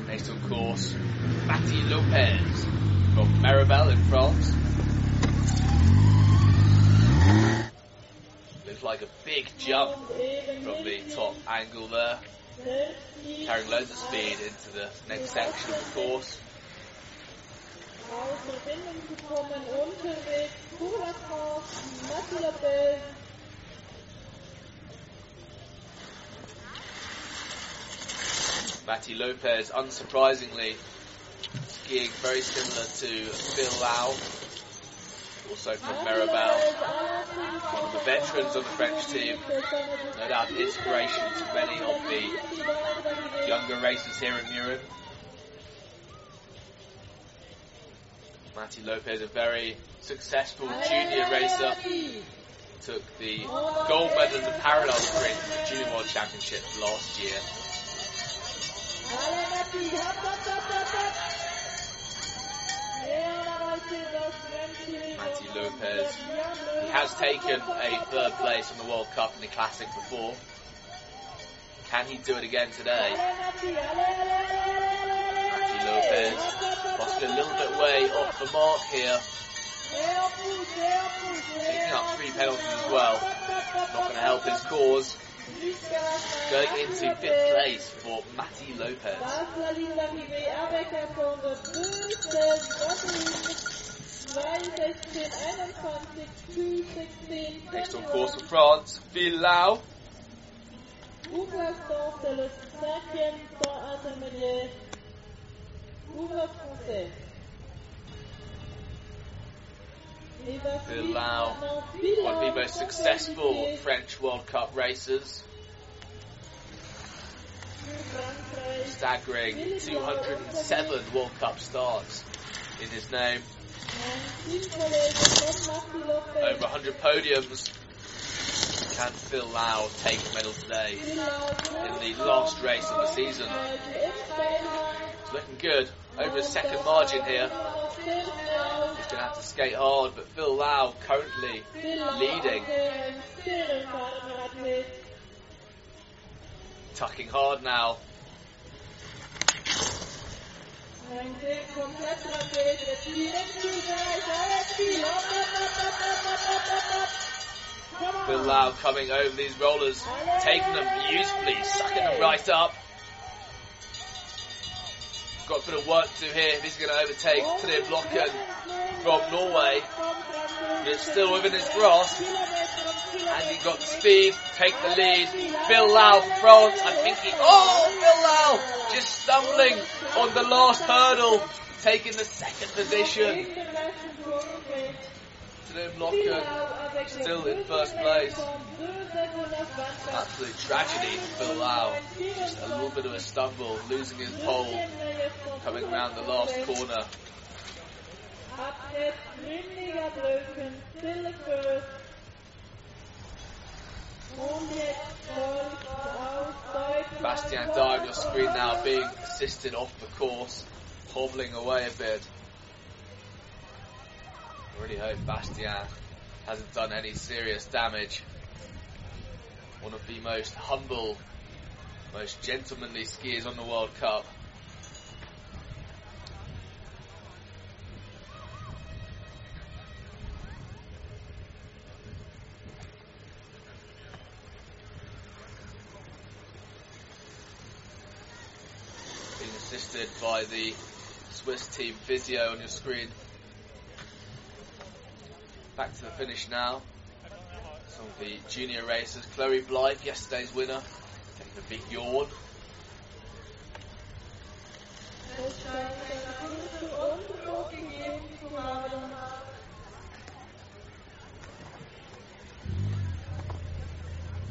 Next, of course, Matty Lopez from Méribel in France. Like a big jump from the top angle there, carrying loads of speed into the next section of the course. Matty Lopez, unsurprisingly, skiing very similar to Phil Lau, also from Méribel. One of the veterans of the French team, no doubt an inspiration to many of the younger racers here in Mürren. Matty Lopez, a very successful junior racer, took the gold medal in the parallel sprint at the Junior World Championship last year. Matty Lopez. He has taken a third place in the World Cup in the Classic before. Can he do it again today? Matty Lopez. Possibly a little bit way off the mark here. Taking up three penalties as well. Not going to help his cause. Going into fifth place for Matty Lopez. Next, on course, for France, Phil Lau. Ouvre-l'instant, one of the most successful French World Cup racers. Staggering 207 World Cup starts in his name over 100 podiums. Can Phil Lau take a medal today? In the last race of the season. It's looking good. Over a second margin here. He's going to have to skate hard, but Phil Lau currently leading, tucking hard now. Lau coming over these rollers, taking them beautifully, sucking them right up. Got a bit of work to do here he's going to overtake Trym Locken from Norway. But it's still within his grasp. And he got speed, take the lead. From France, I think he. Oh, Lau just stumbling on the last hurdle, taking the second position. Trym Locken still in first place. Absolute tragedy for Lau. Just a little bit of a stumble, losing his pole, coming around the last corner. Après Brünniger Blöken, still first. Und jetzt folgt aus Deutschland. Bastian Dayer on your screen now being assisted off the course, hobbling away a bit. I really hope Bastian hasn't done any serious damage. One of the most humble, most gentlemanly skiers on the World Cup. Being assisted by the Swiss team physio on your screen. Back to the finish now. Some of the junior racers. Chloe Blythe, yesterday's winner, taking a big yawn.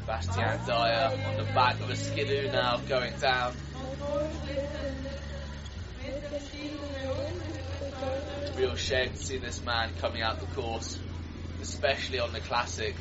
Bastian Dayer on the back of a skidoo now going down. It's a real shame to see this man coming out the course, especially on the classic.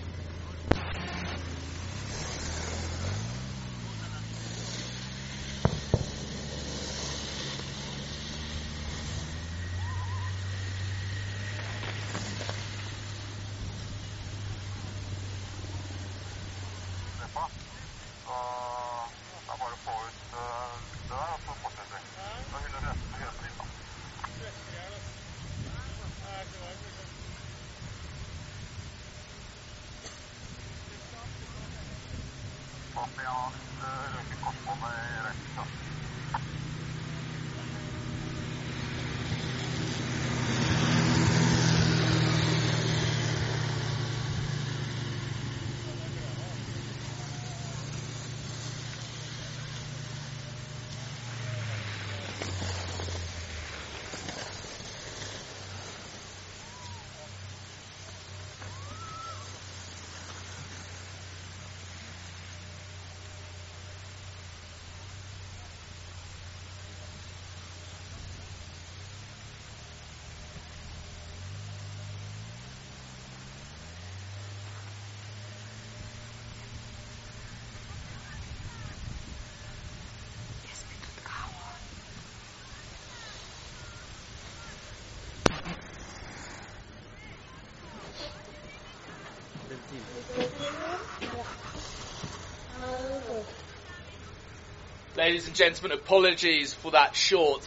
Ladies and gentlemen, apologies for that short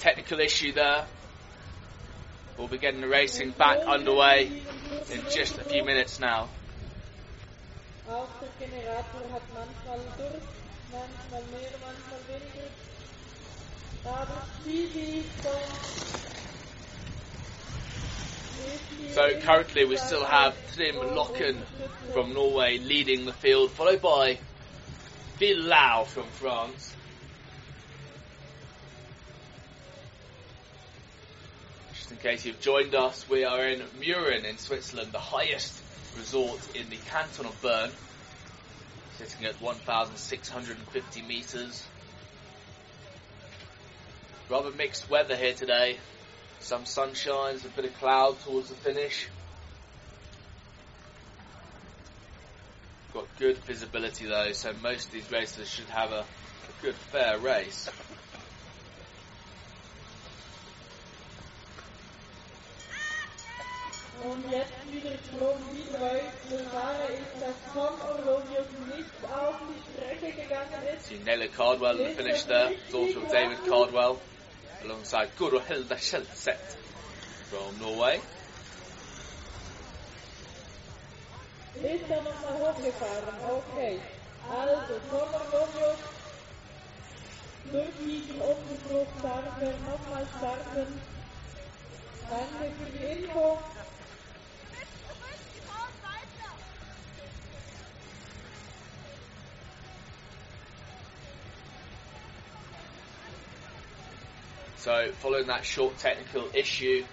technical issue there. We'll be getting the racing back underway in just a few minutes now. So currently we still have Tim Locken from Norway leading the field, followed by Lau from France. Case you've joined us, we are in Mürren in Switzerland, the highest resort in the canton of Bern, sitting at 1,650 metres. Rather mixed weather here today. Some sunshine, a bit of cloud towards the finish. Got good visibility though, so most of these racers should have a, a good fair race. Und jetzt wieder geflogen, wie treu zu Fahrer ist, dass Tom Orlovius nicht auf die Strecke gegangen ist. See Nella Cardwell in the finish there, daughter of David Cardwell, alongside Guro Hilda Schelseth from Norway. Ist er nochmal hochgefahren? Okay. Also, Tom Orlovius durch diesen Unterbruch darf er nochmal starten. Danke für die Info. So, following that short technical issue,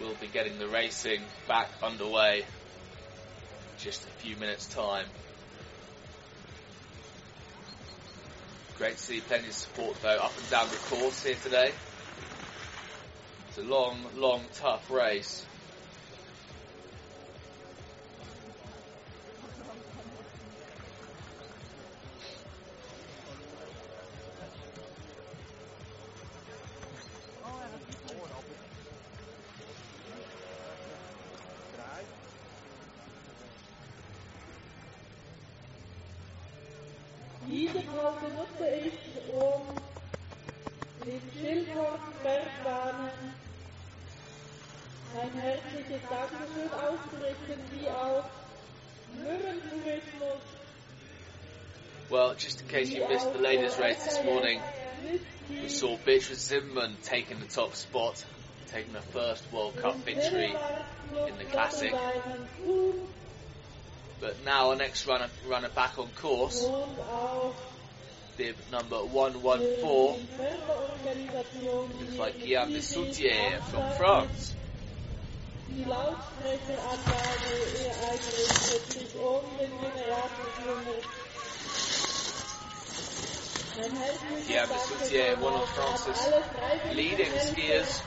we'll be getting the racing back underway in just a few minutes' time. Great to see plenty of support though up and down the course here today. It's a long, long, tough race. Case you missed the ladies' race this morning, we saw Beatrice Zimmermann taking the top spot, taking her first World Cup victory. in the Classic. But now our next runner, runner back on course, bib number 114, die Förderorganisation, looks like Guillaume de Soutier from France. die Lautsprecheranlage kümmert. Ein herzliches Guillaume de Soutier, one of France's alle freiwilligen leading Helfer, skiers,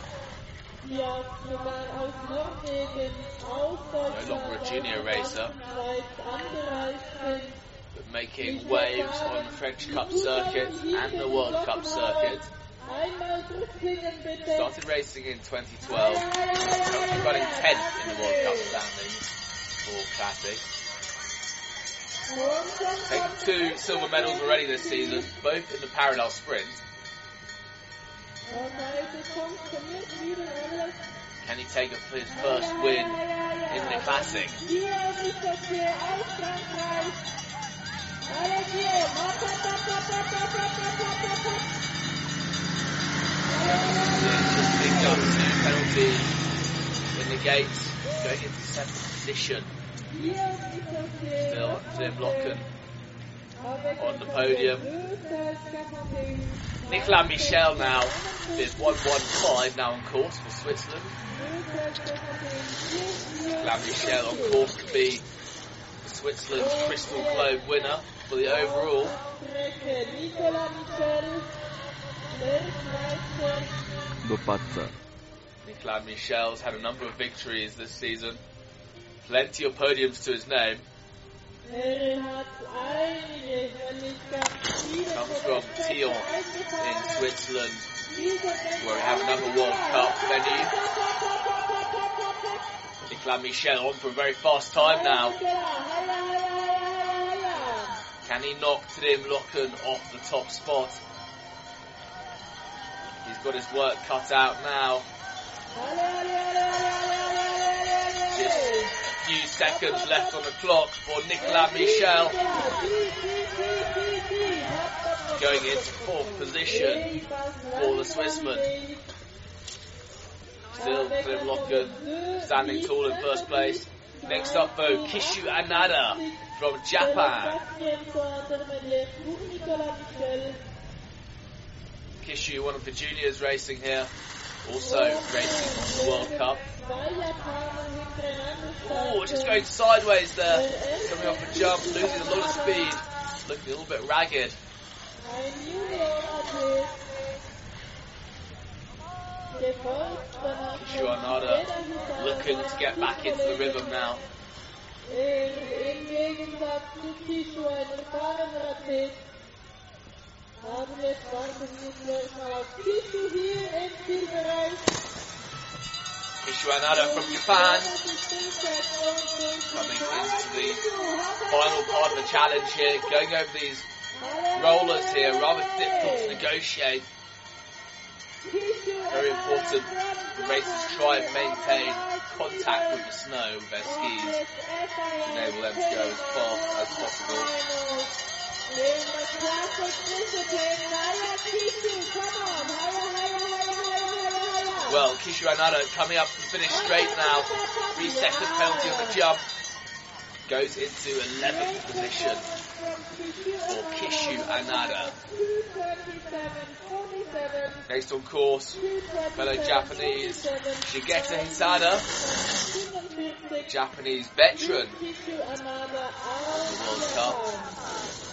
die auch sogar aus Norwegen, aus Deutschland, longer a junior racer. but making waves on the French Cup circuit and the World Cup circuit. Started racing in 2012, currently running 10th in the World Cup standings for Classic. Take two silver medals already this season, both in the parallel sprint. Can he take his first win in the classic? Just picked up two penalties in the gates, going into seventh position. Hier ist das hier. Still Tim Locken. On the podium. Nicolas Michel now is 115 now on course for Switzerland. Deux scaffolding. Hier, hier. Nicolas Michel on course to be Switzerland's Crystal Globe winner for the overall. Strecke. Nicolas Michel. Weltmeister. Do pazza. Nicolas Michel's had a number of victories this season. Plenty of podiums to his name. Comes from Thyon in. Switzerland, where we have another World Cup venue. Nicolas Michel on for a very fast time now. Can he knock Trym Locken off the top spot? He's got his work cut out now. Just few seconds left on the clock for Nicolas Michel going into fourth position for the Swissman. Still Trym Locken standing tall in first place. Next up though, Kishu Anada from Japan. Kishu, one of the juniors racing here, also racing on the World Cup. Oh, just going sideways there, coming off a jump, losing a lot of speed, looking a little bit ragged. Ein Juniorathlet, gefolgt danach Kishu Anada looking to get back into the rhythm now. Er im Gegensatz zu Kishu, ein erfahrener Athlet, haben Kishu Anada from Japan coming into the final part of the challenge here, going over these rollers here, rather difficult to negotiate. Very important the racers try and maintain contact with the snow with their skis to enable them to go as fast as possible. The. Well, Kishu Anada coming up to the finish straight now. Three second penalty on the jump. Goes into 11th position for Kishu Anada. Next on course, fellow Japanese Shigeta Hisada, 47, Japanese veteran, Anada the World Cup.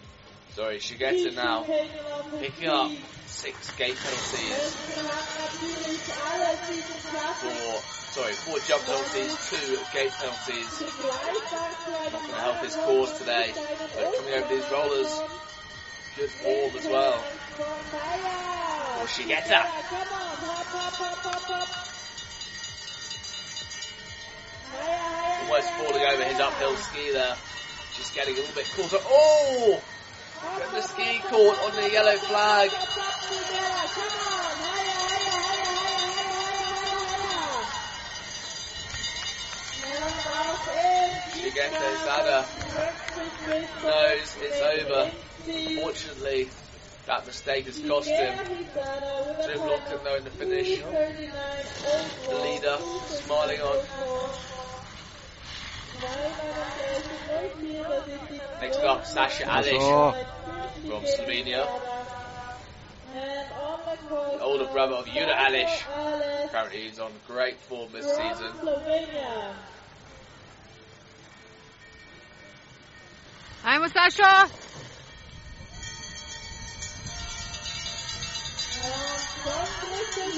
Sorry, she gets it now. Picking up six gate penalties. Four, sorry, four jump penalties, two gate penalties. Not going to help his cause today, but coming over these rollers, good form as well. Or she gets up. Almost falling over his uphill ski there. Just getting a little bit closer. Oh! From the ski court on the yellow flag. She Sada knows it's over. Fortunately, that mistake has cost him. Jim Locken though in the finish. The leader smiling on. Next up, Sasha Alish Oh. from Slovenia. The older brother of Yuna Alish. Apparently he's on great form this season. Slovenia. Hi, Sasha.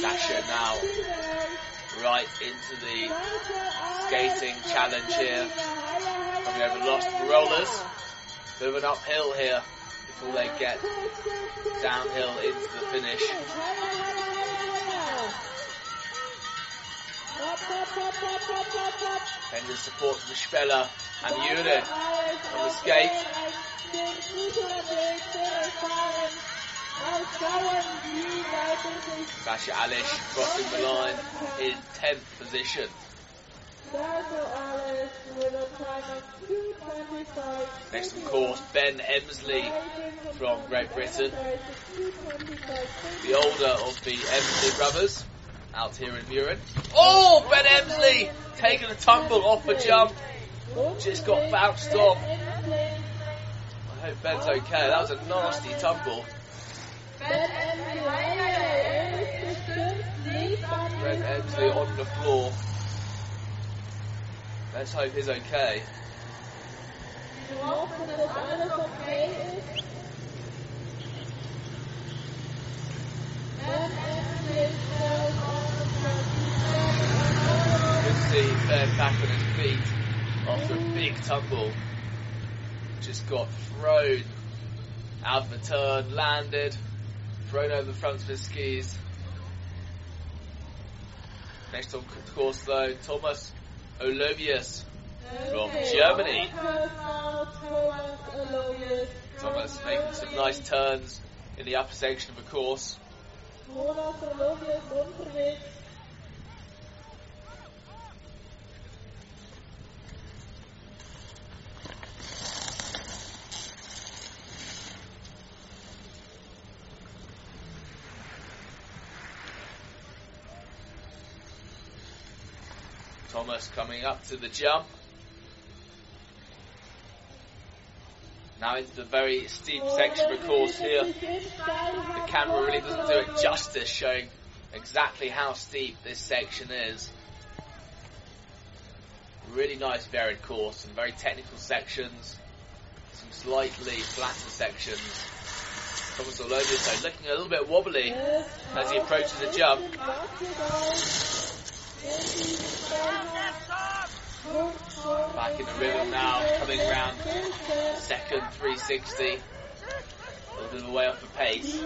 Sasha now right into the skating challenge here. Coming over last rollers. Bit of an uphill here before they get downhill into the finish. And the support from Spela and Jure on the skate. Sasha Alish crossing the line in 10th position. Next, of course, Ben Emsley from Great Britain, the older of the Emsley brothers, out here in Mürren. Oh, Ben Emsley taking a tumble off a jump, just got bounced off. I hope Ben's okay. That was a nasty tumble. Ben Emsley on the floor. Let's hope he's okay. See Ben back on his feet after a big tumble. Just got thrown out of the turn, landed, thrown over the front of his skis. Next on the course though, Thomas Olovius from Germany. Thomas making some nice turns in the upper section of the course. Thomas coming up to the jump. Now into the very steep section of the course here. The camera really doesn't do it justice showing exactly how steep this section is. Really nice varied course, some very technical sections, some slightly flatter sections. Thomas all Olovius though looking a little bit wobbly as he approaches the jump. Back in the rhythm now, coming round second 360. A little way off the pace.